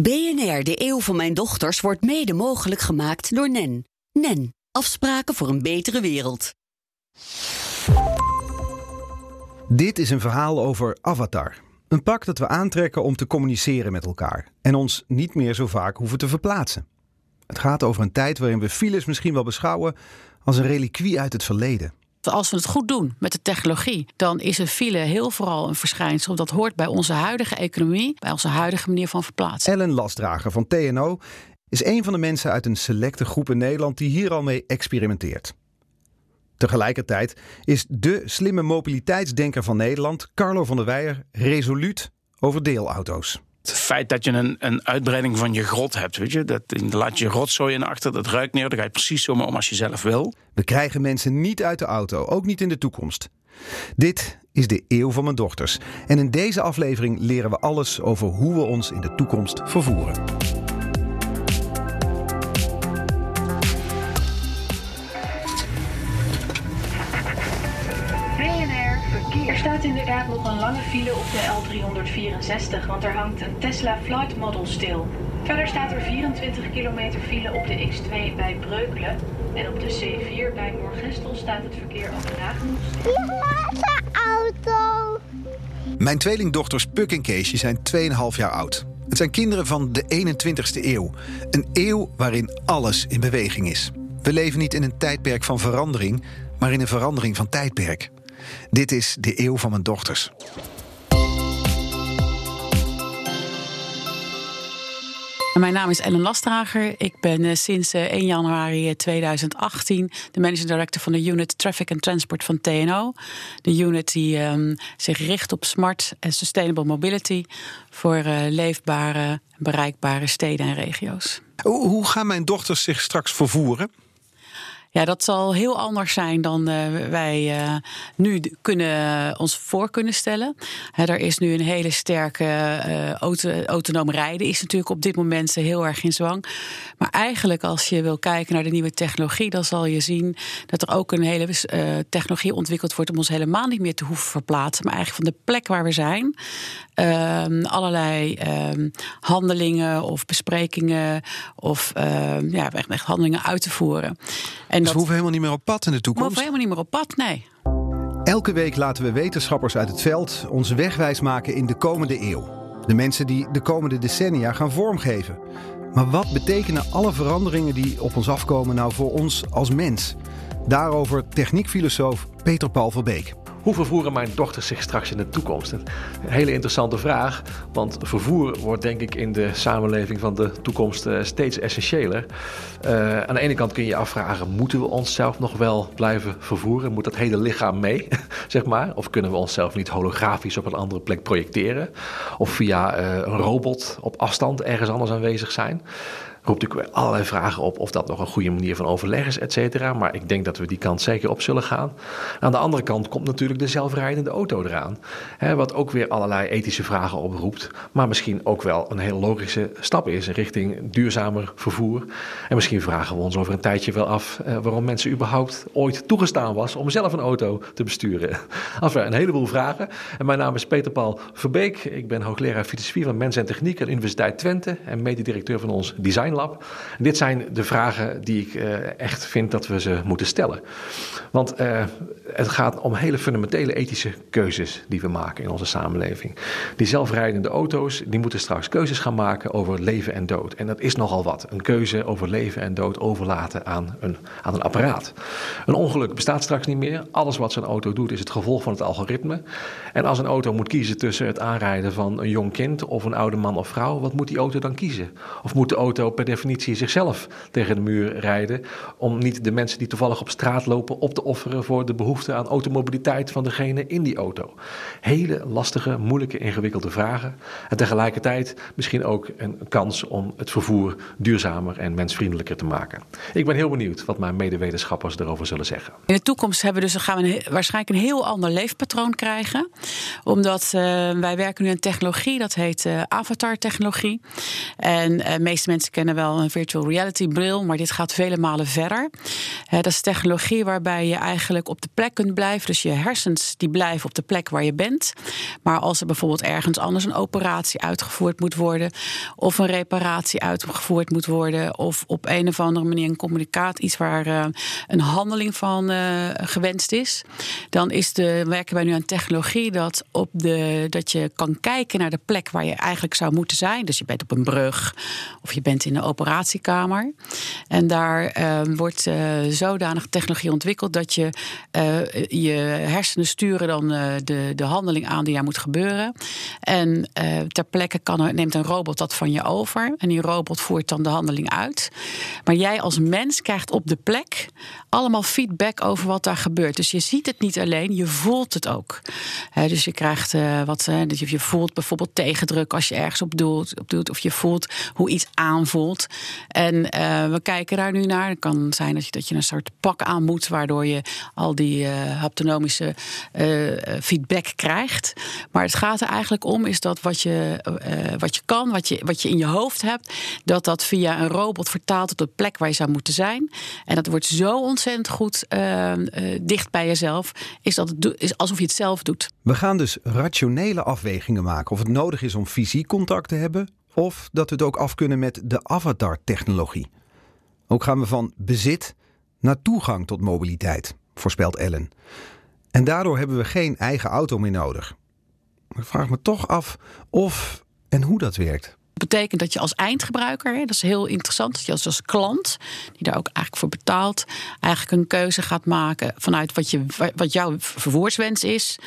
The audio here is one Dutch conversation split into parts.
BNR, de eeuw van mijn dochters, wordt mede mogelijk gemaakt door NEN. NEN, afspraken voor een betere wereld. Dit is een verhaal over Avatar. Een pak dat we aantrekken om te communiceren met elkaar en ons niet meer zo vaak hoeven te verplaatsen. Het gaat over een tijd waarin we files misschien wel beschouwen als een reliquie uit het verleden. Als we het goed doen met de technologie, dan is een file heel vooral een verschijnsel dat hoort bij onze huidige economie, bij onze huidige manier van verplaatsen. Ellen Lastdrager van TNO is een van de mensen uit een selecte groep in Nederland die hier al mee experimenteert. Tegelijkertijd is de slimme mobiliteitsdenker van Nederland, Carlo van der Weijer, resoluut over deelauto's. Het feit dat je een, een uitbreiding van je grot hebt, weet je, dat laat je rotzooi in achter, dat ruikt neer, dan ga je precies zo om als je zelf wil. We krijgen mensen niet uit de auto, ook niet in de toekomst. Dit is de eeuw van mijn dochters. En in deze aflevering leren we alles over hoe we ons in de toekomst vervoeren. Inderdaad nog een lange file op de L364, want er hangt een Tesla Flight Model stil. Verder staat er 24 kilometer file op de X2 bij Breukelen. En op de C4 bij Moorgestel staat het verkeer over nagenoeg stil. auto. Mijn tweelingdochters Puk en Keesje zijn 2,5 jaar oud. Het zijn kinderen van de 21ste eeuw. Een eeuw waarin alles in beweging is. We leven niet in een tijdperk van verandering, maar in een verandering van tijdperk. Dit is de eeuw van mijn dochters. Mijn naam is Ellen Lastrager. Ik ben eh, sinds eh, 1 januari 2018 de managing director van de unit Traffic and Transport van TNO. De unit die ehm, zich richt op smart en sustainable mobility voor eh, leefbare, bereikbare steden en regio's. Hoe gaan mijn dochters zich straks vervoeren? Ja, dat zal heel anders zijn dan eh, wij eh, nu kunnen, ons voor kunnen stellen. Er is nu een hele sterke eh, auto, autonoom rijden, is natuurlijk op dit moment eh, heel erg in zwang. Maar eigenlijk, als je wil kijken naar de nieuwe technologie, dan zal je zien dat er ook een hele eh, technologie ontwikkeld wordt om ons helemaal niet meer te hoeven verplaatsen, maar eigenlijk van de plek waar we zijn. Ehm, allerlei ehm, handelingen of besprekingen of ehm, ja, echt, echt handelingen uit te voeren. En Dus we hoeven helemaal niet meer op pad in de we toekomst. hoeven helemaal niet meer op pad, nee. Elke week laten we wetenschappers uit het veld ons wegwijs maken in de komende eeuw. De mensen die de komende decennia gaan vormgeven. Maar wat betekenen alle veranderingen die op ons afkomen nou voor ons als mens? Daarover techniekfilosoof Peter Paul Verbeek. Hoe vervoeren mijn dochters zich straks in de toekomst? Een hele interessante vraag, want vervoer wordt denk ik in de samenleving van de toekomst eh, steeds essentiëler. Eh, aan de ene kant kun je je afvragen, moeten we onszelf nog wel blijven vervoeren? Moet dat hele lichaam mee, zeg maar? Of kunnen we onszelf niet holografisch op een andere plek projecteren? Of via eh, een robot op afstand ergens anders aanwezig zijn? Roept natuurlijk allerlei vragen op of dat nog een goede manier van overleg is, et cetera. Maar ik denk dat we die kant zeker op zullen gaan. Aan de andere kant komt natuurlijk de zelfrijdende auto eraan. Hè, wat ook weer allerlei ethische vragen oproept. Maar misschien ook wel een heel logische stap is richting duurzamer vervoer. En misschien vragen we ons over een tijdje wel af eh, waarom mensen überhaupt ooit toegestaan was om zelf een auto te besturen. Enfin, een heleboel vragen. En mijn naam is Peter Paul Verbeek. Ik ben hoogleraar filosofie van mens en techniek aan de Universiteit Twente en mededirecteur van ons Design Dit zijn de vragen die ik eh, echt vind dat we ze moeten stellen. Want eh, het gaat om hele fundamentele ethische keuzes die we maken in onze samenleving. Die zelfrijdende auto's die moeten straks keuzes gaan maken over leven en dood. En dat is nogal wat. Een keuze over leven en dood overlaten aan een, aan een apparaat. Een ongeluk bestaat straks niet meer. Alles wat zo'n auto doet is het gevolg van het algoritme. En als een auto moet kiezen tussen het aanrijden van een jong kind of een oude man of vrouw, wat moet die auto dan kiezen? Of moet de auto definitie zichzelf tegen de muur rijden om niet de mensen die toevallig op straat lopen op te offeren voor de behoefte aan automobiliteit van degene in die auto? Hele lastige, moeilijke, ingewikkelde vragen. En tegelijkertijd misschien ook een kans om het vervoer duurzamer en mensvriendelijker te maken. Ik ben heel benieuwd wat mijn medewetenschappers erover zullen zeggen. In de toekomst hebben we dus, gaan we waarschijnlijk een heel ander leefpatroon krijgen. Omdat eh, wij werken nu aan technologie, dat heet eh, avatar-technologie. En eh, de meeste mensen kennen wel een virtual reality bril, maar dit gaat vele malen verder. dat is technologie waarbij je eigenlijk op de plek kunt blijven. Dus je hersens die blijven op de plek waar je bent. Maar als er bijvoorbeeld ergens anders een operatie uitgevoerd moet worden, of een reparatie uitgevoerd moet worden, of op een of andere manier een communicatie, iets waar uh, een handeling van uh, gewenst is, dan is de, werken wij nu aan technologie dat, op de, dat je kan kijken naar de plek waar je eigenlijk zou moeten zijn. Dus je bent op een brug of je bent in een operatiekamer. En daar uh, wordt zodanig technologie ontwikkeld dat je je hersenen sturen dan de, de handeling aan die daar moet gebeuren. En ter plekke kan, neemt een robot dat van je over. En die robot voert dan de handeling uit. Maar jij als mens krijgt op de plek allemaal feedback over wat daar gebeurt. Dus je ziet het niet alleen, je voelt het ook. dus je krijgt wat, uh, je voelt bijvoorbeeld tegendruk als je ergens op doet, op doet of je voelt hoe iets aanvoelt. En uh, we kijken daar nu naar. Het kan zijn dat je, dat je een soort pak aan moet, waardoor je al die haptonomische feedback krijgt. Maar het gaat er eigenlijk om is dat wat je, wat je kan, wat je, wat je in je hoofd hebt, dat dat via een robot vertaalt op de plek waar je zou moeten zijn. En dat wordt zo ontzettend goed uh, dicht bij jezelf, is dat het is alsof je het zelf doet. We gaan dus rationele afwegingen maken of het nodig is om fysiek contact te hebben, of dat we het ook af kunnen met de avatar-technologie. Ook gaan we van bezit naar toegang tot mobiliteit, voorspelt Ellen. En daardoor hebben we geen eigen auto meer nodig. Ik vraag me toch af of en hoe dat werkt betekent dat je als eindgebruiker, dat is heel interessant, dat je als, als klant, die daar ook eigenlijk voor betaalt, eigenlijk een keuze gaat maken vanuit wat, je, wat jouw vervoerswens is.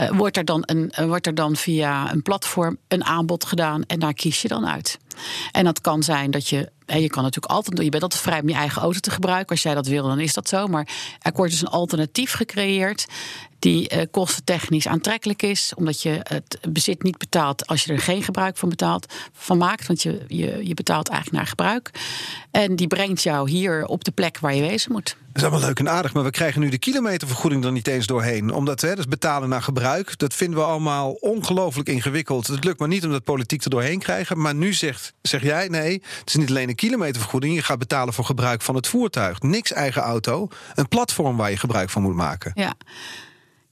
Uh, wordt, er dan een, uh, wordt er dan via een platform een aanbod gedaan en daar kies je dan uit. En dat kan zijn dat je. Je kan natuurlijk altijd. Je bent altijd vrij om je eigen auto te gebruiken. Als jij dat wil, dan is dat zo. Maar er wordt dus een alternatief gecreëerd. Die uh, kostentechnisch aantrekkelijk is. Omdat je het bezit niet betaalt als je er geen gebruik van, betaalt, van maakt. Want je, je, je betaalt eigenlijk naar gebruik. En die brengt jou hier op de plek waar je wezen moet. Is allemaal leuk en aardig, maar we krijgen nu de kilometervergoeding er niet eens doorheen. Omdat hè, is betalen naar gebruik. Dat vinden we allemaal ongelooflijk ingewikkeld. Het lukt maar niet om dat politiek er doorheen krijgen. Maar nu zegt, zeg jij, nee, het is niet alleen een kilometervergoeding. Je gaat betalen voor gebruik van het voertuig. Niks eigen auto. Een platform waar je gebruik van moet maken. Ja.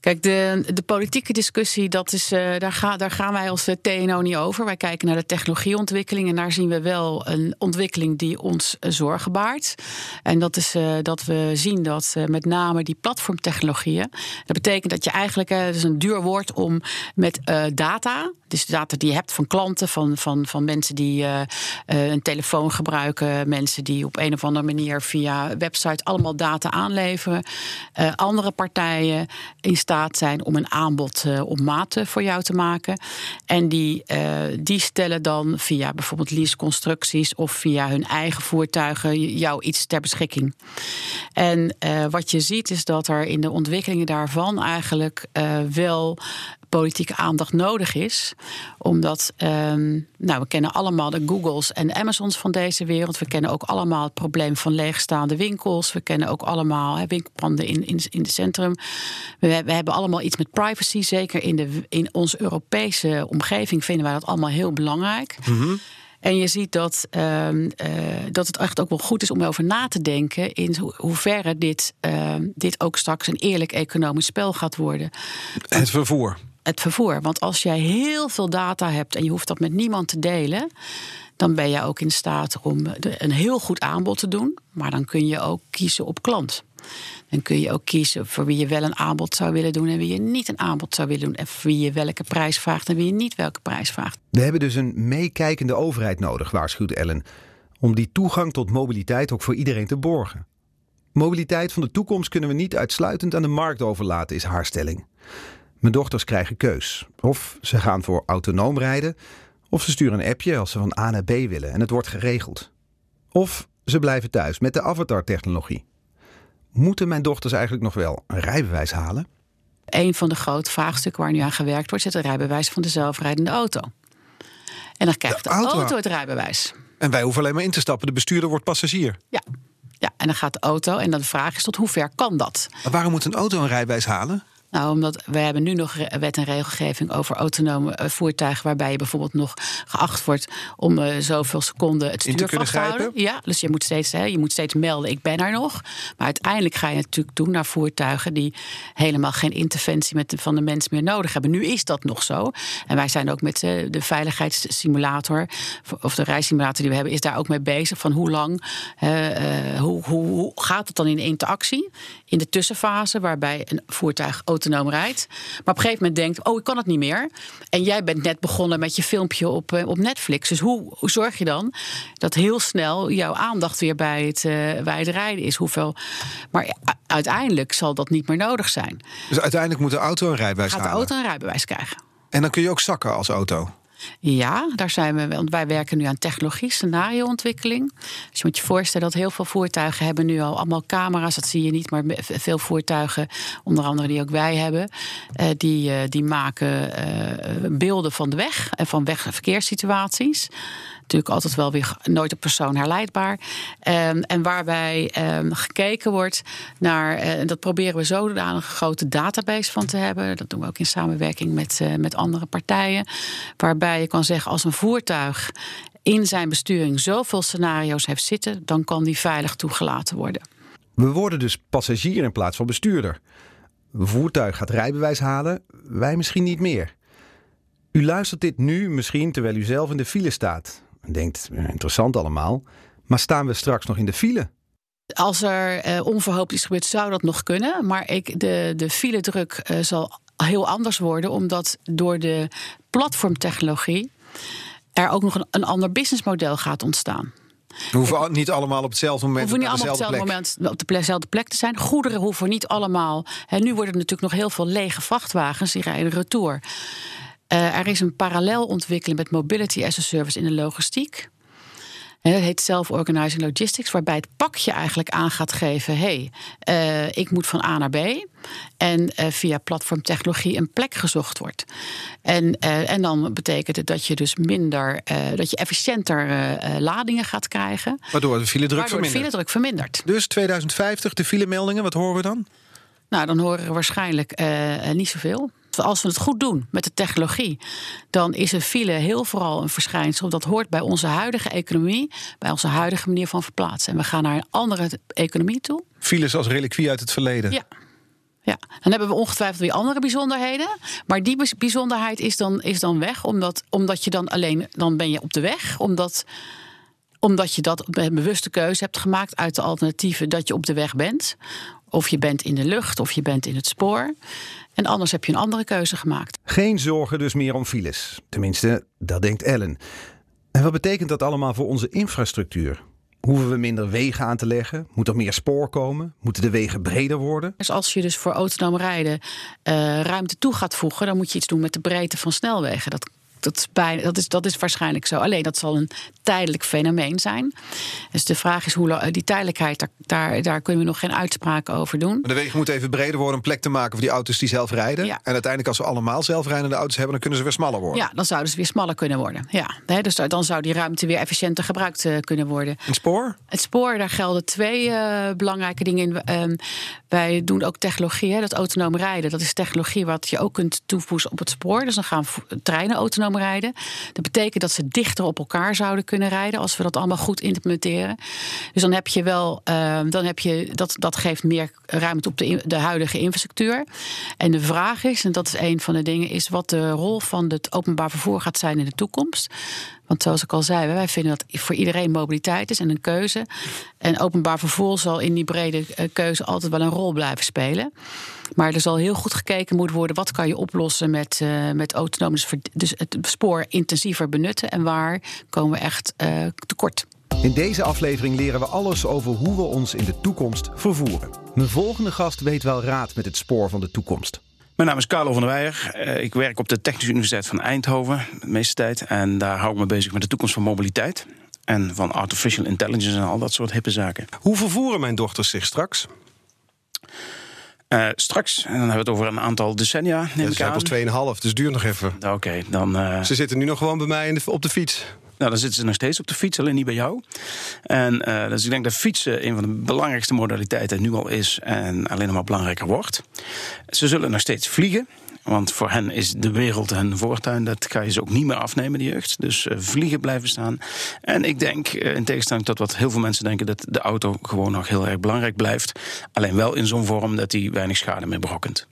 Kijk, de, de politieke discussie, dat is, uh, daar, ga, daar gaan wij als TNO niet over. Wij kijken naar de technologieontwikkeling en daar zien we wel een ontwikkeling die ons uh, zorgen baart. En dat is dat we zien dat met name die platformtechnologieën, dat betekent dat je eigenlijk, het is een duur woord om met data, dus data die je hebt van klanten, van, van, van mensen die een telefoon gebruiken, mensen die op een of andere manier via website allemaal data aanleveren, andere partijen in staat zijn om een aanbod op maat voor jou te maken. En die, die stellen dan via bijvoorbeeld leaseconstructies of via hun eigen voertuigen jou iets ter beschikking. En wat je ziet is dat er in de ontwikkelingen daarvan eigenlijk wel politieke aandacht nodig is. Omdat, um, nou, we kennen allemaal de Googles en Amazons van deze wereld. We kennen ook allemaal het probleem van leegstaande winkels. We kennen ook allemaal he, winkelpanden in, in, in het centrum. We, we, hebben allemaal iets met privacy. Zeker in, de, in onze Europese omgeving vinden wij dat allemaal heel belangrijk. Mm -hmm. En je ziet dat, uh, uh, dat het echt ook wel goed is om over na te denken in ho hoeverre dit, uh, dit ook straks een eerlijk economisch spel gaat worden. Het vervoer het vervoer. Want als jij heel veel data hebt en je hoeft dat met niemand te delen, dan ben je ook in staat om een heel goed aanbod te doen. Maar dan kun je ook kiezen op klant. Dan kun je ook kiezen voor wie je wel een aanbod zou willen doen en wie je niet een aanbod zou willen doen. En voor wie je welke prijs vraagt en wie je niet welke prijs vraagt. We hebben dus een meekijkende overheid nodig, waarschuwt Ellen. Om die toegang tot mobiliteit ook voor iedereen te borgen. Mobiliteit van de toekomst kunnen we niet uitsluitend aan de markt overlaten, is haar stelling. Mijn dochters krijgen keus. Of ze gaan voor autonoom rijden, of ze sturen een appje als ze van A naar B willen en het wordt geregeld. Of ze blijven thuis met de avatar-technologie. Moeten mijn dochters eigenlijk nog wel een rijbewijs halen? Een van de grote vraagstukken waar nu aan gewerkt wordt, is het rijbewijs van de zelfrijdende auto. En dan krijgt de, de auto... auto het rijbewijs. En wij hoeven alleen maar in te stappen. De bestuurder wordt passagier. Ja, ja, en dan gaat de auto. En dan de vraag is tot hoe ver kan dat? Maar waarom moet een auto een rijbewijs halen? Nou, omdat we hebben nu nog wet en regelgeving over autonome eh, voertuigen, waarbij je bijvoorbeeld nog geacht wordt om uh, zoveel seconden het stuur vast te houden. Ja, dus je moet steeds, hè, je moet steeds melden, ik ben er nog. Maar uiteindelijk ga je natuurlijk doen naar voertuigen die helemaal geen interventie met de, van de mens meer nodig hebben. Nu is dat nog zo. En wij zijn ook met uh, de veiligheidssimulator, of de reissimulator die we hebben, is daar ook mee bezig. Van hoe lang, hoe, hoe, hoe gaat het dan in interactie? In de tussenfase, waarbij een voertuig autonoom rijdt. Maar op een gegeven moment denkt: Oh, ik kan het niet meer. En jij bent net begonnen met je filmpje op, uh, op Netflix. Dus hoe, hoe, zorg je dan dat heel snel jouw aandacht weer bij het, uh, bij het rijden is? Hoeveel. Maar uiteindelijk zal dat niet meer nodig zijn. Dus uiteindelijk moet de auto een rijbewijs Gaat de auto een rijbewijs krijgen. En dan kun je ook zakken als auto. Ja, daar zijn we. Want wij werken nu aan technologie, scenarioontwikkeling. Dus je moet je voorstellen dat heel veel voertuigen hebben nu al allemaal camera's. Dat zie je niet, maar veel voertuigen, onder andere die ook wij hebben, uh, die, uh, die maken uh, beelden van de weg en van wegverkeerssituaties natuurlijk altijd wel weer nooit op persoon herleidbaar. Um, en waarbij um, gekeken wordt naar, en uh, dat proberen we zodanig een grote database van te hebben. Dat doen we ook in samenwerking met, uh, met andere partijen. Waarbij je kan zeggen, als een voertuig in zijn besturing zoveel scenario's heeft zitten, dan kan die veilig toegelaten worden. We worden dus passagier in plaats van bestuurder. Voertuig gaat rijbewijs halen, wij misschien niet meer. U luistert dit nu misschien terwijl u zelf in de file staat en denkt, interessant allemaal. Maar staan we straks nog in de file? Als er uh, onverhoopt iets gebeurt, zou dat nog kunnen. Maar ik, de, de file-druk uh, zal heel anders worden, omdat door de platformtechnologie er ook nog een, een ander businessmodel gaat ontstaan. We hoeven niet allemaal op hetzelfde moment hoeven niet allemaal op hetzelfde moment op dezelfde plek te zijn. Goederen hoeven niet allemaal. Hè, nu worden er natuurlijk nog heel veel lege vrachtwagens die rijden retour. Uh, er is een parallelontwikkeling met Mobility as a Service in de logistiek. En dat heet Self-Organizing Logistics, waarbij het pakje eigenlijk aan gaat geven: hé, hey, uh, ik moet van A naar B. En uh, via platformtechnologie een plek gezocht wordt. En, en dan betekent het dat je dus minder, dat je efficiënter ladingen gaat krijgen. Waardoor de file druk vermindert. de file druk vermindert. Dus 2050, de filemeldingen, wat horen we dan? Nou, dan horen we waarschijnlijk niet zoveel als we het goed doen met de technologie, dan is een file heel vooral een verschijnsel dat hoort bij onze huidige economie, bij onze huidige manier van verplaatsen. En we gaan naar een andere economie toe. Files als reliquie uit het verleden. Ja. Ja, dan hebben we ongetwijfeld weer andere bijzonderheden. Maar die bijzonderheid is dan, is dan weg, omdat, omdat je dan alleen, dan ben je op de weg. Omdat, omdat je dat met een bewuste keuze hebt gemaakt uit de alternatieven dat je op de weg bent. Of je bent in de lucht, of je bent in het spoor. En anders heb je een andere keuze gemaakt. Geen zorgen dus meer om files. Tenminste, dat denkt Ellen. En wat betekent dat allemaal voor onze infrastructuur? Hoeven we minder wegen aan te leggen? Moet er meer spoor komen? Moeten de wegen breder worden? Dus als je dus voor autonoom rijden uh, ruimte toe gaat voegen, dan moet je iets doen met de breedte van snelwegen. Dat dat is, bijna, dat, is, dat is waarschijnlijk zo. Alleen dat zal een tijdelijk fenomeen zijn. Dus de vraag is hoe die tijdelijkheid, daar, daar, daar kunnen we nog geen uitspraken over doen. Maar de wegen moeten even breder worden om plek te maken voor die auto's die zelf rijden. Ja. En uiteindelijk, als we allemaal zelfrijdende auto's hebben, dan kunnen ze weer smaller worden. Ja, dan zouden ze weer smaller kunnen worden. Ja, dus dan zou die ruimte weer efficiënter gebruikt uh, kunnen worden. Het spoor? Het spoor, daar gelden twee uh, belangrijke dingen in. Uh, wij doen ook technologie, hè, dat autonoom rijden. Dat is technologie wat je ook kunt toevoegen op het spoor. Dus dan gaan treinen autonoom rijden. Dat betekent dat ze dichter op elkaar zouden kunnen rijden als we dat allemaal goed implementeren. Dus dan heb je wel, uh, dan heb je dat, dat geeft meer ruimte op de, de huidige infrastructuur. En de vraag is, en dat is een van de dingen, is wat de rol van het openbaar vervoer gaat zijn in de toekomst. Want zoals ik al zei, wij vinden dat voor iedereen mobiliteit is en een keuze. En openbaar vervoer zal in die brede keuze altijd wel een rol blijven spelen. Maar er zal heel goed gekeken moeten worden wat kan je oplossen met, uh, met autonoom. Dus, het spoor intensiever benutten en waar komen we echt uh, tekort. In deze aflevering leren we alles over hoe we ons in de toekomst vervoeren. Mijn volgende gast weet wel raad met het spoor van de toekomst. Mijn naam is Carlo van der Weijer. Ik werk op de Technische Universiteit van Eindhoven de meeste tijd. En daar hou ik me bezig met de toekomst van mobiliteit. En van artificial intelligence en al dat soort hippe zaken. Hoe vervoeren mijn dochters zich straks? Uh, straks, en dan hebben we het over een aantal decennia. Neem ja, ik aan. pas 2,5, dus duurt nog even. Oké, okay, dan. Uh... Ze zitten nu nog gewoon bij mij in de, op de fiets. Nou, dan zitten ze nog steeds op de fiets, alleen niet bij jou. En uh, dus ik denk dat fietsen een van de belangrijkste modaliteiten nu al is en alleen nog maar belangrijker wordt. Ze zullen nog steeds vliegen. Want voor hen is de wereld hun voortuin. Dat kan je ze ook niet meer afnemen, de jeugd. Dus uh, vliegen blijven staan. En ik denk, uh, in tegenstelling tot wat heel veel mensen denken, dat de auto gewoon nog heel erg belangrijk blijft. Alleen wel in zo'n vorm dat hij weinig schade meer berokkent.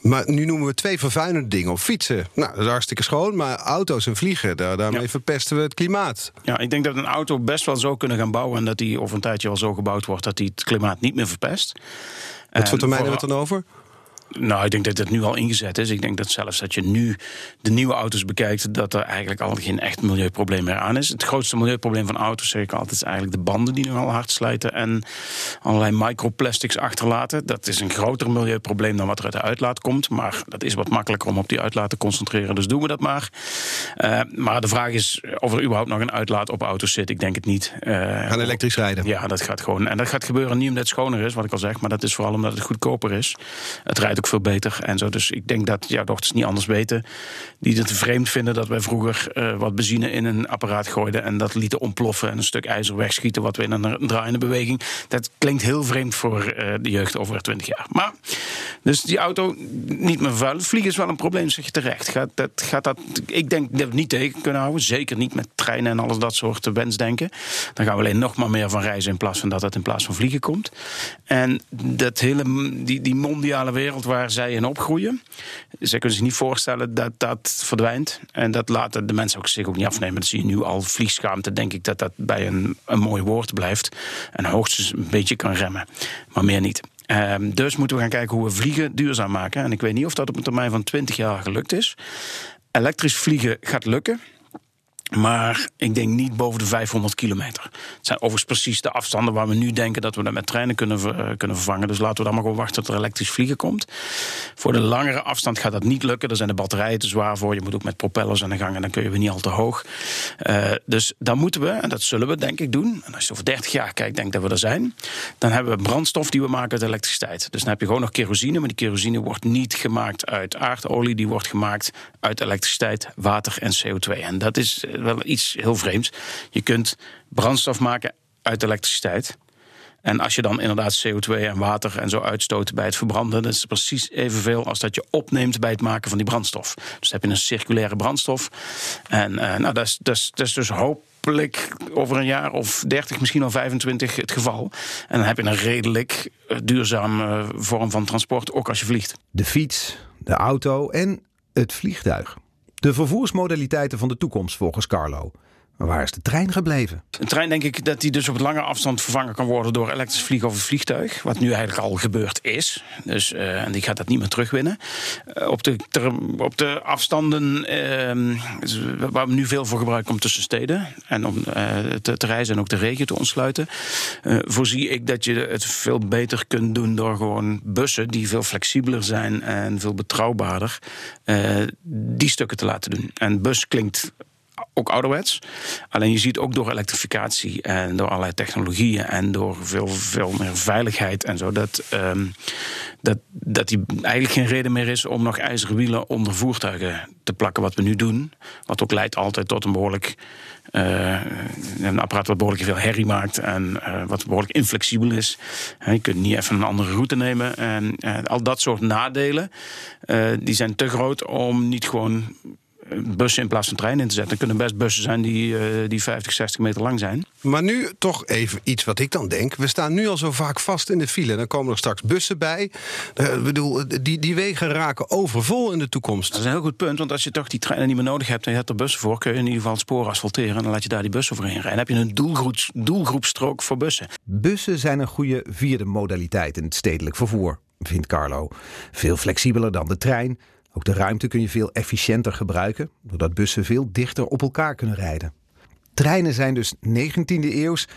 Maar nu noemen we twee vervuilende dingen. Of fietsen, nou, dat is hartstikke schoon. Maar auto's en vliegen, daar, daarmee ja. verpesten we het klimaat. Ja, ik denk dat een auto best wel zo kunnen gaan bouwen... en dat die over een tijdje al zo gebouwd wordt... dat die het klimaat niet meer verpest. Wat voor termijn hebben we het dan over? Nou, ik denk dat het nu al ingezet is. Ik denk dat zelfs dat je nu de nieuwe auto's bekijkt, dat er eigenlijk al geen echt milieuprobleem meer aan is. Het grootste milieuprobleem van auto's, zeg ik altijd, is eigenlijk de banden die nogal hard slijten en allerlei microplastics achterlaten. Dat is een groter milieuprobleem dan wat er uit de uitlaat komt. Maar dat is wat makkelijker om op die uitlaat te concentreren. Dus doen we dat maar. Uh, maar de vraag is of er überhaupt nog een uitlaat op auto's zit. Ik denk het niet. Uh, Gaan elektrisch rijden? Ja, dat gaat gewoon. En dat gaat gebeuren niet omdat het schoner is, wat ik al zeg, maar dat is vooral omdat het goedkoper is. Het rijdt veel beter en zo. Dus ik denk dat jouw dochters niet anders weten. Die het vreemd vinden dat wij vroeger uh, wat benzine in een apparaat gooiden en dat lieten ontploffen en een stuk ijzer wegschieten wat we in een draaiende beweging. Dat klinkt heel vreemd voor uh, de jeugd over 20 jaar. Maar dus die auto niet meer vuil. Vliegen is wel een probleem, zeg je terecht. Gaat dat, gaat dat, ik denk dat we niet tegen kunnen houden. Zeker niet met treinen en alles dat soort wensdenken. Dan gaan we alleen nog maar meer van reizen in plaats van dat het in plaats van vliegen komt. En dat hele, die, die mondiale wereld waar zij in opgroeien. Zij kunnen zich niet voorstellen dat dat verdwijnt. En dat laten de mensen ook zich ook niet afnemen. Dat zie je nu al vliegschaamte. Denk ik dat dat bij een, een mooi woord blijft. En hoogstens een beetje kan remmen. Maar meer niet. Um, dus moeten we gaan kijken hoe we vliegen duurzaam maken. En ik weet niet of dat op een termijn van 20 jaar gelukt is. Elektrisch vliegen gaat lukken. Maar ik denk niet boven de 500 kilometer. Het zijn overigens precies de afstanden waar we nu denken dat we dat met treinen kunnen, ver, kunnen vervangen. Dus laten we dan maar gewoon wachten tot er elektrisch vliegen komt. Voor de langere afstand gaat dat niet lukken. Daar zijn de batterijen te zwaar voor. Je moet ook met propellers aan de gang en dan kun je weer niet al te hoog. Uh, dus dan moeten we, en dat zullen we denk ik doen. En als je over 30 jaar kijkt, denk dat we er zijn. Dan hebben we brandstof die we maken uit elektriciteit. Dus dan heb je gewoon nog kerosine. Maar die kerosine wordt niet gemaakt uit aardolie. Die wordt gemaakt uit elektriciteit, water en CO2. En dat is wel iets heel vreemds. Je kunt brandstof maken uit elektriciteit. En als je dan inderdaad CO2 en water en zo uitstoot bij het verbranden, dat is precies evenveel als dat je opneemt bij het maken van die brandstof. Dus dan heb je een circulaire brandstof. En uh, nou, dat, is, dat, is, dat is dus hopelijk over een jaar of 30, misschien al 25 het geval. En dan heb je een redelijk duurzame vorm van transport, ook als je vliegt. De fiets, de auto en het vliegtuig. De vervoersmodaliteiten van de toekomst volgens Carlo. Maar waar is de trein gebleven? Een trein denk ik dat die dus op lange afstand vervangen kan worden door elektrisch vliegen of vliegtuig. Wat nu eigenlijk al gebeurd is. Dus, uh, en die gaat dat niet meer terugwinnen. Uh, op, de, op de afstanden uh, waar we nu veel voor gebruiken om tussen steden en om te, te, reizen en ook de regio te ontsluiten. voorzie ik dat je het veel beter kunt doen door gewoon bussen die veel flexibeler zijn en veel betrouwbaarder. die stukken te laten doen. En bus klinkt ook ouderwets. Alleen je ziet ook door elektrificatie en door allerlei technologieën en door veel, veel meer veiligheid en zo, dat, um, dat, dat die eigenlijk geen reden meer is om nog ijzeren wielen onder voertuigen te plakken, wat we nu doen. Wat ook leidt altijd tot een behoorlijk. Uh, een apparaat wat behoorlijk veel herrie maakt en uh, wat behoorlijk inflexibel is. Uh, je kunt niet even een andere route nemen. En al dat soort nadelen, die zijn te groot om niet gewoon bussen in plaats van treinen in te zetten. Er kunnen best bussen zijn die, uh, die 50, 60 meter lang zijn. Maar nu toch even iets wat ik dan denk. We staan nu al zo vaak vast in de file. Dan komen er straks bussen bij. Uh, bedoel, die, die wegen raken overvol in de toekomst. Dat is een heel goed punt. Want als je toch die treinen niet meer nodig hebt en je hebt er bussen voor, kun je in ieder geval het spoor asfalteren. En dan laat je daar die bussen overheen rijden. Dan heb je een doelgroep, doelgroepstrook voor bussen. Bussen zijn een goede vierde modaliteit in het stedelijk vervoer, vindt Carlo. Veel flexibeler dan de trein. Ook de ruimte kun je veel efficiënter gebruiken, doordat bussen veel dichter op elkaar kunnen rijden. Treinen zijn dus 19e eeuws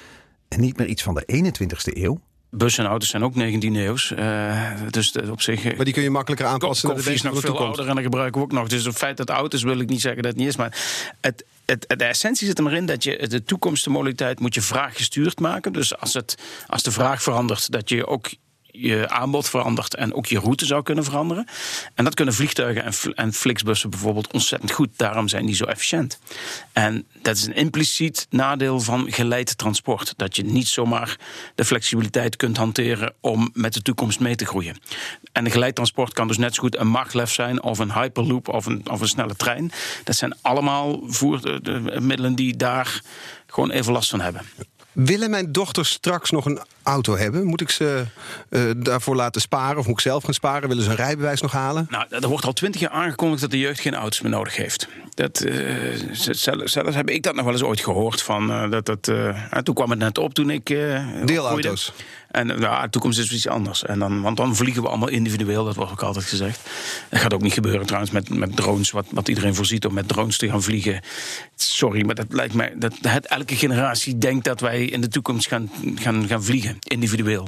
en niet meer iets van de 21e eeuw. Bussen en auto's zijn ook 19e eeuws. Uh, dus op zich. Maar die kun je makkelijker aanpassen. Koffie is nog veel ouder en dat gebruiken we ook nog. Dus het feit dat auto's wil ik niet zeggen dat het niet is. Maar het, het, de essentie zit er maar in dat je de toekomstmodaliteit moet je vraaggestuurd maken. Dus als, het, als de vraag verandert, dat je ook je aanbod verandert en ook je route zou kunnen veranderen. En dat kunnen vliegtuigen en, en Flixbussen bijvoorbeeld ontzettend goed. Daarom zijn die zo efficiënt. En dat is een impliciet nadeel van geleid transport. Dat je niet zomaar de flexibiliteit kunt hanteren om met de toekomst mee te groeien. En de geleid transport kan dus net zo goed een maglev zijn of een hyperloop of een, of een snelle trein. Dat zijn allemaal voermiddelen die daar gewoon even last van hebben. Willen mijn dochters straks nog een auto hebben? Moet ik ze uh, daarvoor laten sparen of moet ik zelf gaan sparen? Willen ze een rijbewijs nog halen? Nou, er wordt al twintig jaar aangekondigd dat de jeugd geen auto's meer nodig heeft. Dat, uh, zelfs, zelfs heb ik dat nog wel eens ooit gehoord. Van, uh, dat, dat, toen kwam het net op toen ik. Deelauto's. En nou, de toekomst is iets anders. En dan, want dan vliegen we allemaal individueel, dat wordt ook altijd gezegd. Dat gaat ook niet gebeuren trouwens met, met drones, wat, wat iedereen voorziet om met drones te gaan vliegen. Sorry, maar dat lijkt mij. Dat, het, elke generatie denkt dat wij in de toekomst gaan, gaan, gaan vliegen, individueel.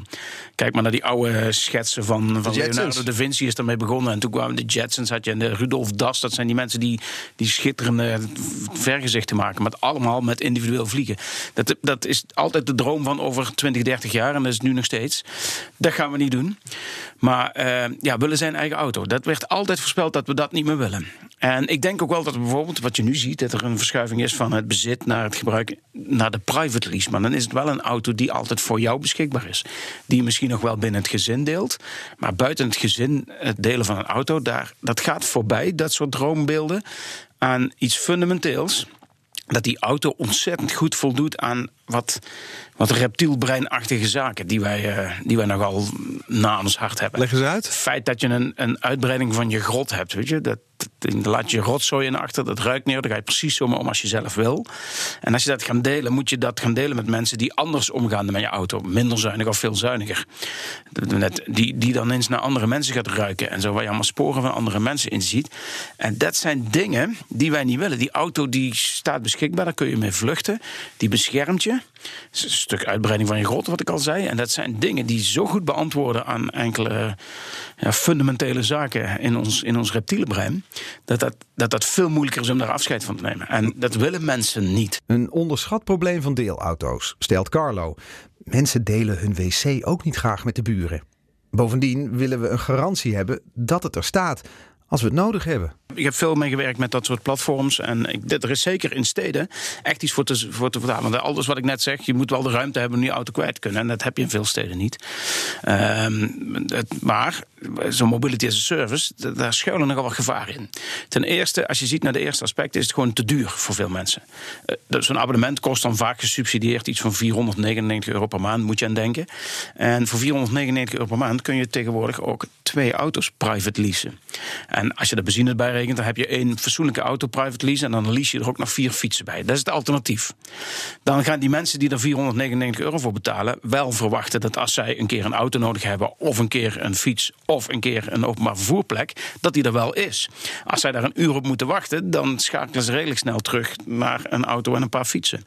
Kijk maar naar die oude schetsen van, van Leonardo da Vinci is daarmee begonnen. En toen kwamen de Jetsons, had je en de Rudolf Das. Dat zijn die mensen die, die schitterende vergezichten maken. Maar allemaal met individueel vliegen. Dat, dat is altijd de droom van over 20, 30 jaar. En dat is nu nog steeds. Dat gaan we niet doen. Maar uh, ja, willen zijn eigen auto. Dat werd altijd voorspeld dat we dat niet meer willen. En ik denk ook wel dat bijvoorbeeld, wat je nu ziet, dat er een verschuiving is van het bezit naar het gebruik, naar de private lease. Maar dan is het wel een auto die altijd voor jou beschikbaar is. Die je misschien nog wel binnen het gezin deelt. Maar buiten het gezin, het delen van een auto, daar, dat gaat voorbij, dat soort droombeelden, aan iets fundamenteels dat die auto ontzettend goed voldoet aan wat, wat reptielbreinachtige zaken die wij, uh, die wij nogal na ons hart hebben. Leg eens uit. Het feit dat je een, een uitbreiding van je grot hebt, weet je, dat, laat je rotzooi in achter, dat ruikt neer, dan ga je precies zo om als je zelf wil. En als je dat gaat delen, moet je dat gaan delen met mensen die anders omgaan met je auto. Minder zuinig of veel zuiniger. Die, die dan eens naar andere mensen gaat ruiken en zo, waar je allemaal sporen van andere mensen in ziet. En dat zijn dingen die wij niet willen. Die auto die staat beschikbaar, daar kun je mee vluchten. Die beschermt je. Een stuk uitbreiding van je grot, wat ik al zei. En dat zijn dingen die zo goed beantwoorden aan enkele ja, fundamentele zaken in ons, in ons reptiele brein. Dat dat, dat dat veel moeilijker is om daar afscheid van te nemen. En dat willen mensen niet. Een onderschat probleem van deelauto's, stelt Carlo. Mensen delen hun wc ook niet graag met de buren. Bovendien willen we een garantie hebben dat het er staat als we het nodig hebben. Ik heb veel meegewerkt met dat soort platforms. En ik, er is zeker in steden echt iets voor te, voor te vertalen. Alles wat ik net zeg, je moet wel de ruimte hebben om je auto kwijt te kunnen. En dat heb je in veel steden niet. Um, het, maar zo'n mobility as a service, daar schuilen nogal wat gevaar in. Ten eerste, als je ziet naar de eerste aspect, is het gewoon te duur voor veel mensen. Uh, zo'n abonnement kost dan vaak gesubsidieerd iets van 499 euro per maand, moet je aan denken. En voor 499 euro per maand kun je tegenwoordig ook twee auto's private leasen. En als je de benzine erbij rekent, dan heb je één fatsoenlijke auto private lease en dan lease je er ook nog vier fietsen bij. Dat is het alternatief. Dan gaan die mensen die er 499 euro voor betalen, wel verwachten dat als zij een keer een auto nodig hebben of een keer een fiets of een keer een openbaar vervoerplek, dat die er wel is. Als zij daar een uur op moeten wachten, dan schakelen ze redelijk snel terug naar een auto en een paar fietsen.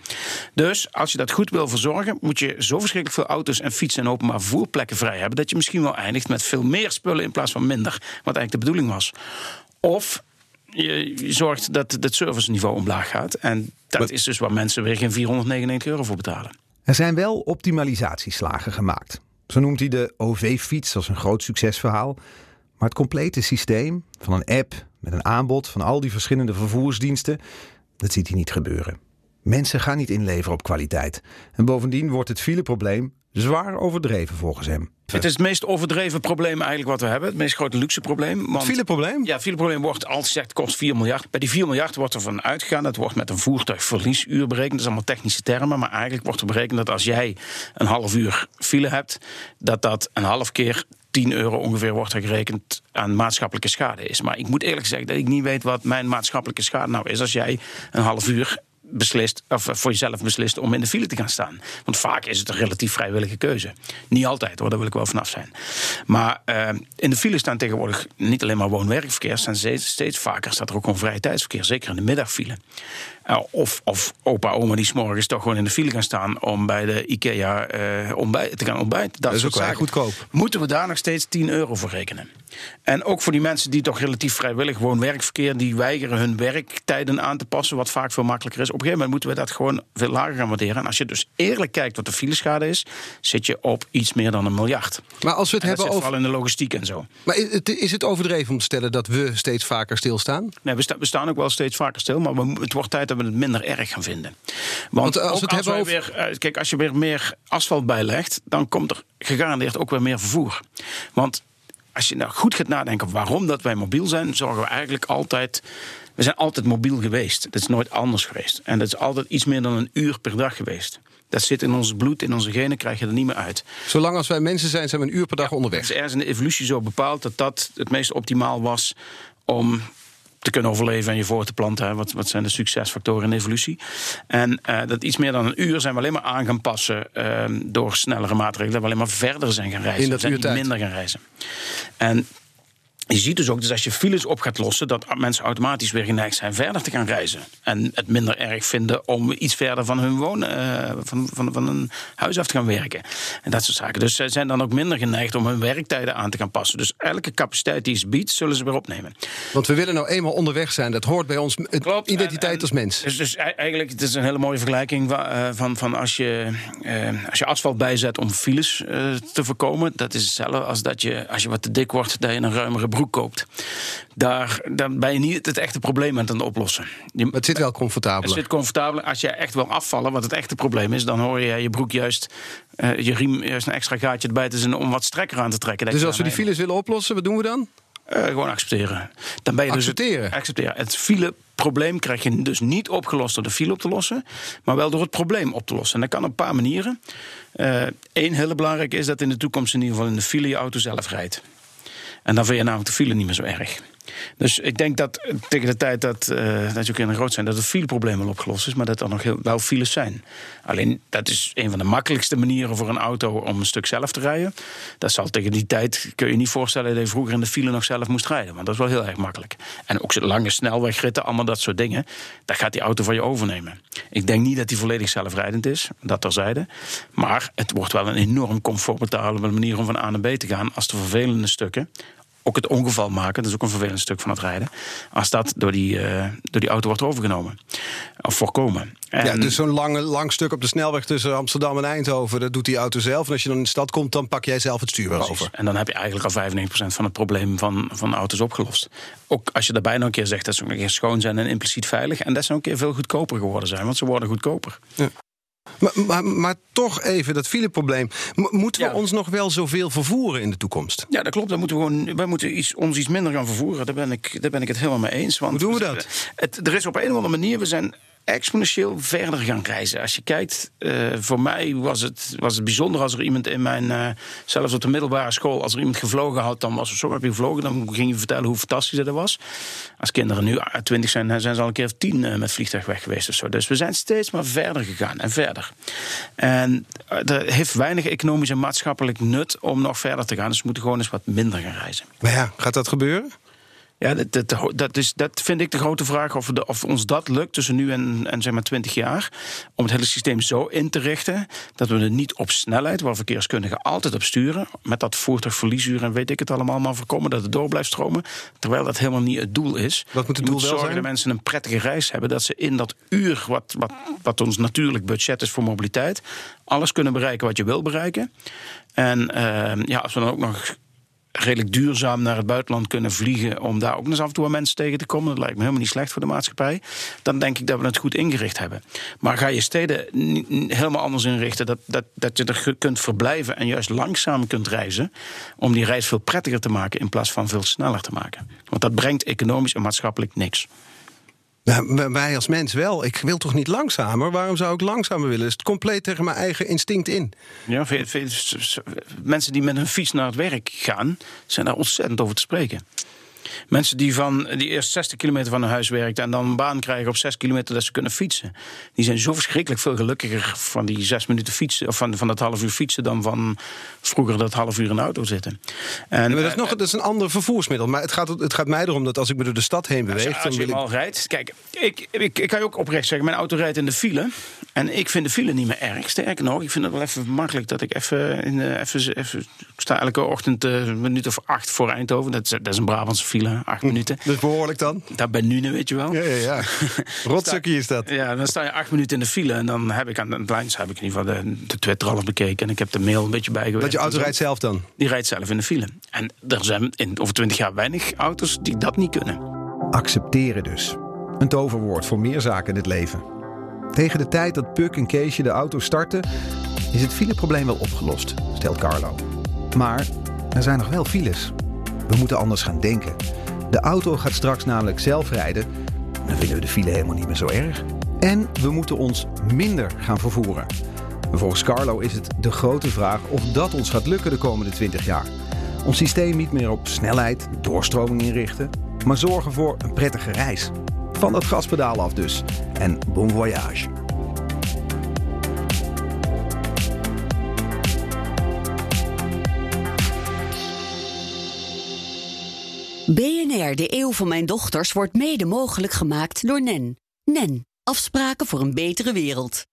Dus als je dat goed wil verzorgen, moet je zo verschrikkelijk veel auto's en fietsen en openbaar vervoerplekken vrij hebben, dat je misschien wel eindigt met veel meer spullen in plaats van minder, wat eigenlijk de bedoeling was. Of je, zorgt dat het serviceniveau omlaag gaat. En dat is dus waar mensen weer geen 499 euro voor betalen. Er zijn wel optimalisatieslagen gemaakt. Zo noemt hij de OV-fiets als een groot succesverhaal. Maar het complete systeem van een app met een aanbod van al die verschillende vervoersdiensten, dat ziet hij niet gebeuren. Mensen gaan niet inleveren op kwaliteit. En bovendien wordt het fileprobleem zwaar overdreven volgens hem. Het is het meest overdreven probleem eigenlijk wat we hebben. Het meest grote luxe probleem. Want, fileprobleem? Ja, fileprobleem wordt als zegt kost 4 miljard. Bij die 4 miljard wordt er van uitgegaan. Dat wordt met een voertuigverliesuur berekend. Dat is allemaal technische termen. Maar eigenlijk wordt er berekend dat als jij een half uur file hebt, dat dat een half keer 10 euro ongeveer wordt er gerekend aan maatschappelijke schade is. Maar ik moet eerlijk zeggen dat ik niet weet wat mijn maatschappelijke schade nou is als jij een half uur beslist, of voor jezelf beslist om in de file te gaan staan. Want vaak is het een relatief vrijwillige keuze. Niet altijd hoor, daar wil ik wel vanaf zijn. Maar uh, in de file staan tegenwoordig niet alleen maar woon-werkverkeer, staan steeds, steeds vaker staat er ook gewoon vrije tijdsverkeer, zeker in de middagfile. Uh, of, of opa, oma die s'morgens toch gewoon in de file gaan staan om bij de IKEA uh, ontbijt, te gaan ontbijten. Dat, dat is ook wel goedkoop. Moeten we daar nog steeds 10 euro voor rekenen? En ook voor die mensen die toch relatief vrijwillig gewoon werkverkeer, die weigeren hun werktijden aan te passen, wat vaak veel makkelijker is. Op een gegeven moment moeten we dat gewoon veel lager gaan waarderen. En als je dus eerlijk kijkt wat de fileschade is, zit je op iets meer dan een miljard. Maar als we het hebben over. Vooral in de logistiek en zo. Maar is het overdreven om te stellen dat we steeds vaker stilstaan? Nee, we, sta, we staan ook wel steeds vaker stil, maar we, het wordt tijd dat we het minder erg gaan vinden. Want, Want als, het hebben over... weer, eh, kijk, als je weer meer asfalt bijlegt, dan komt er gegarandeerd ook weer meer vervoer. Want als je nou goed gaat nadenken waarom dat wij mobiel zijn, zorgen we eigenlijk altijd. We zijn altijd mobiel geweest. Dat is nooit anders geweest. En dat is altijd iets meer dan een uur per dag geweest. Dat zit in ons bloed, in onze genen, krijg je er niet meer uit. Zolang als wij mensen zijn, zijn we een uur per dag onderweg. Het is ergens in de evolutie zo bepaald dat dat het meest optimaal was om te kunnen overleven en je voor te planten. Wat, wat zijn de succesfactoren in de evolutie? En uh, dat iets meer dan een uur zijn we alleen maar aan gaan passen uh, door snellere maatregelen. Dat we alleen maar verder zijn gaan reizen. In dat we zijn minder gaan reizen. En je ziet dus ook dat als je files op gaat lossen, dat mensen automatisch weer geneigd zijn verder te gaan reizen. En het minder erg vinden om iets verder van hun wonen, uh, van, van, van een huis af te gaan werken. En dat soort zaken. Dus zij zijn dan ook minder geneigd om hun werktijden aan te gaan passen. Dus elke capaciteit die ze biedt, zullen ze weer opnemen. Want we willen nou eenmaal onderweg zijn. Dat hoort bij ons Klopt, identiteit en, als mens. Dus, dus eigenlijk, het is een hele mooie vergelijking uh, van, van als, je, uh, als je asfalt bijzet om files te voorkomen. Dat is hetzelfde als dat je, als je wat te dik wordt, dat je een ruimere broek koopt. Daar, dan ben je niet het echte probleem aan het oplossen. Je, het zit wel comfortabel. Het zit comfortabel. Als je echt wil afvallen, wat het echte probleem is, dan hoor je je broek juist, uh, je riem juist een extra gaatje erbij te zijn om wat strekker aan te trekken. Dus als we die files willen oplossen, wat doen we dan? Uh, gewoon accepteren. Dan ben je accepteren. Dus het, accepteren. Het fileprobleem krijg je dus niet opgelost door de file op te lossen, maar wel door het probleem op te lossen. En dat kan op een paar manieren. Eén uh, hele belangrijke is dat in de toekomst in ieder geval in de file je auto zelf rijdt. En dan vind je namelijk de file niet meer zo erg. Dus ik denk dat tegen de tijd dat, uh, dat je in groot zijn, dat het fileprobleem wel opgelost is, maar dat er nog heel, wel files zijn. Alleen dat is een van de makkelijkste manieren voor een auto om een stuk zelf te rijden. Dat zal tegen die tijd kun je niet voorstellen dat je vroeger in de file nog zelf moest rijden. Want dat is wel heel erg makkelijk. En ook lange snelwegritten, allemaal dat soort dingen. Daar gaat die auto van je overnemen. Ik denk niet dat die volledig zelfrijdend is, dat terzijde. Maar het wordt wel een enorm comfortabele manier om van A naar B te gaan als de vervelende stukken ook het ongeval maken, dat is ook een vervelend stuk van het rijden, als dat door die, uh, door die auto wordt overgenomen of voorkomen. En ja, dus zo'n lang, lang stuk op de snelweg tussen Amsterdam en Eindhoven, dat doet die auto zelf. En als je dan in de stad komt, dan pak jij zelf het stuur weer over. En dan heb je eigenlijk al 95% van het probleem van, van auto's opgelost. Ook als je daarbij nog een keer zegt dat ze ook een keer schoon zijn en impliciet veilig. En dat ze ook een keer veel goedkoper geworden zijn, want ze worden goedkoper. Ja. Maar, maar, maar, toch even dat fileprobleem. Moeten we ons nog wel zoveel vervoeren in de toekomst? Ja, dat klopt. Dan moeten we gewoon, wij moeten iets, ons iets minder gaan vervoeren. Daar ben ik, daar ben ik het helemaal mee eens. Want Hoe doen we dat? Het, er is op een of andere manier, we zijn exponentieel verder gaan reizen. Als je kijkt, uh, voor mij was het, was het bijzonder als er iemand in mijn, uh, zelfs op de middelbare school, als er iemand gevlogen had, dan was er zo heb gevlogen, dan ging je vertellen hoe fantastisch dat was. Als kinderen nu twintig zijn, zijn ze al een keer of tien met vliegtuig weg geweest of zo. Dus we zijn steeds maar verder gegaan en verder. En er heeft weinig economisch en maatschappelijk nut om nog verder te gaan. Dus we moeten gewoon eens wat minder gaan reizen. Maar ja, gaat dat gebeuren? Ja, dat, dat, dat, is, dat vind ik de grote vraag of, de, of ons dat lukt tussen nu en, en zeg maar 20 jaar. Om het hele systeem zo in te richten dat we er niet op snelheid, waar verkeerskundigen altijd op sturen, met dat voertuigverliesuur en weet ik het allemaal, maar voorkomen dat het door blijft stromen. Terwijl dat helemaal niet het doel is. Wat moet het doel moet wel zorgen zijn? dat mensen een prettige reis hebben, dat ze in dat uur, wat, wat, wat ons natuurlijk budget is voor mobiliteit, alles kunnen bereiken wat je wil bereiken. En uh, ja, als we dan ook nog redelijk duurzaam naar het buitenland kunnen vliegen. om daar ook eens af en toe mensen tegen te komen. Dat lijkt me helemaal niet slecht voor de maatschappij. Dan denk ik dat we het goed ingericht hebben. Maar ga je steden helemaal anders inrichten. Dat, dat, dat je er kunt verblijven en juist langzaam kunt reizen. om die reis veel prettiger te maken in plaats van veel sneller te maken. Want dat brengt economisch en maatschappelijk niks. Wij als mens wel. Ik wil toch niet langzamer? Waarom zou ik langzamer willen? Is het compleet tegen mijn eigen instinct in? Ja, mensen die met hun fiets naar het werk gaan, zijn daar ontzettend over te spreken. Mensen die, van, die eerst 60 kilometer van hun huis werken en dan een baan krijgen op 6 kilometer dat ze kunnen fietsen. Die zijn zo verschrikkelijk veel gelukkiger van die 6 minuten fietsen, of van, van dat half uur fietsen, dan van vroeger dat half uur in de auto zitten. En, ja, maar dat, is nog, dat is een ander vervoersmiddel. Maar het gaat, het gaat mij erom dat als ik me door de stad heen beweeg. Als, als je, al rijdt. Kijk, ik, ik, ik kan je ook oprecht zeggen, mijn auto rijdt in de file. En ik vind de file niet meer erg. Sterker nog, ik vind het wel even makkelijk dat ik even, in, even, even ik sta elke ochtend een minuut of acht voor Eindhoven. Dat is, dat is een Brabantse file, acht hm, minuten. Dus behoorlijk dan? Dat ben nu, weet je wel. Ja, ja, ja. Rotzakkie is dat. Ja, dan sta je acht minuten in de file en dan heb ik aan het lijns heb ik in ieder geval de, de Twitter alles bekeken en ik heb de mail een beetje bijgewerkt. Dat je auto rijdt zelf dan? Die rijdt zelf in de file. En er zijn in over twintig jaar weinig auto's die dat niet kunnen. Accepteren dus. Een toverwoord voor meer zaken in het leven. Tegen de tijd dat Puk en Keesje de auto starten, is het fileprobleem wel opgelost, stelt Carlo. Maar er zijn nog wel files. We moeten anders gaan denken. De auto gaat straks namelijk zelf rijden. Dan vinden we de file helemaal niet meer zo erg. En we moeten ons minder gaan vervoeren. Volgens Carlo is het de grote vraag of dat ons gaat lukken de komende 20 jaar. Ons systeem niet meer op snelheid, doorstroming inrichten, maar zorgen voor een prettige reis. Van dat gaspedaal af dus. En bon voyage. BNR, de eeuw van mijn dochters, wordt mede mogelijk gemaakt door NEN. NEN, afspraken voor een betere wereld.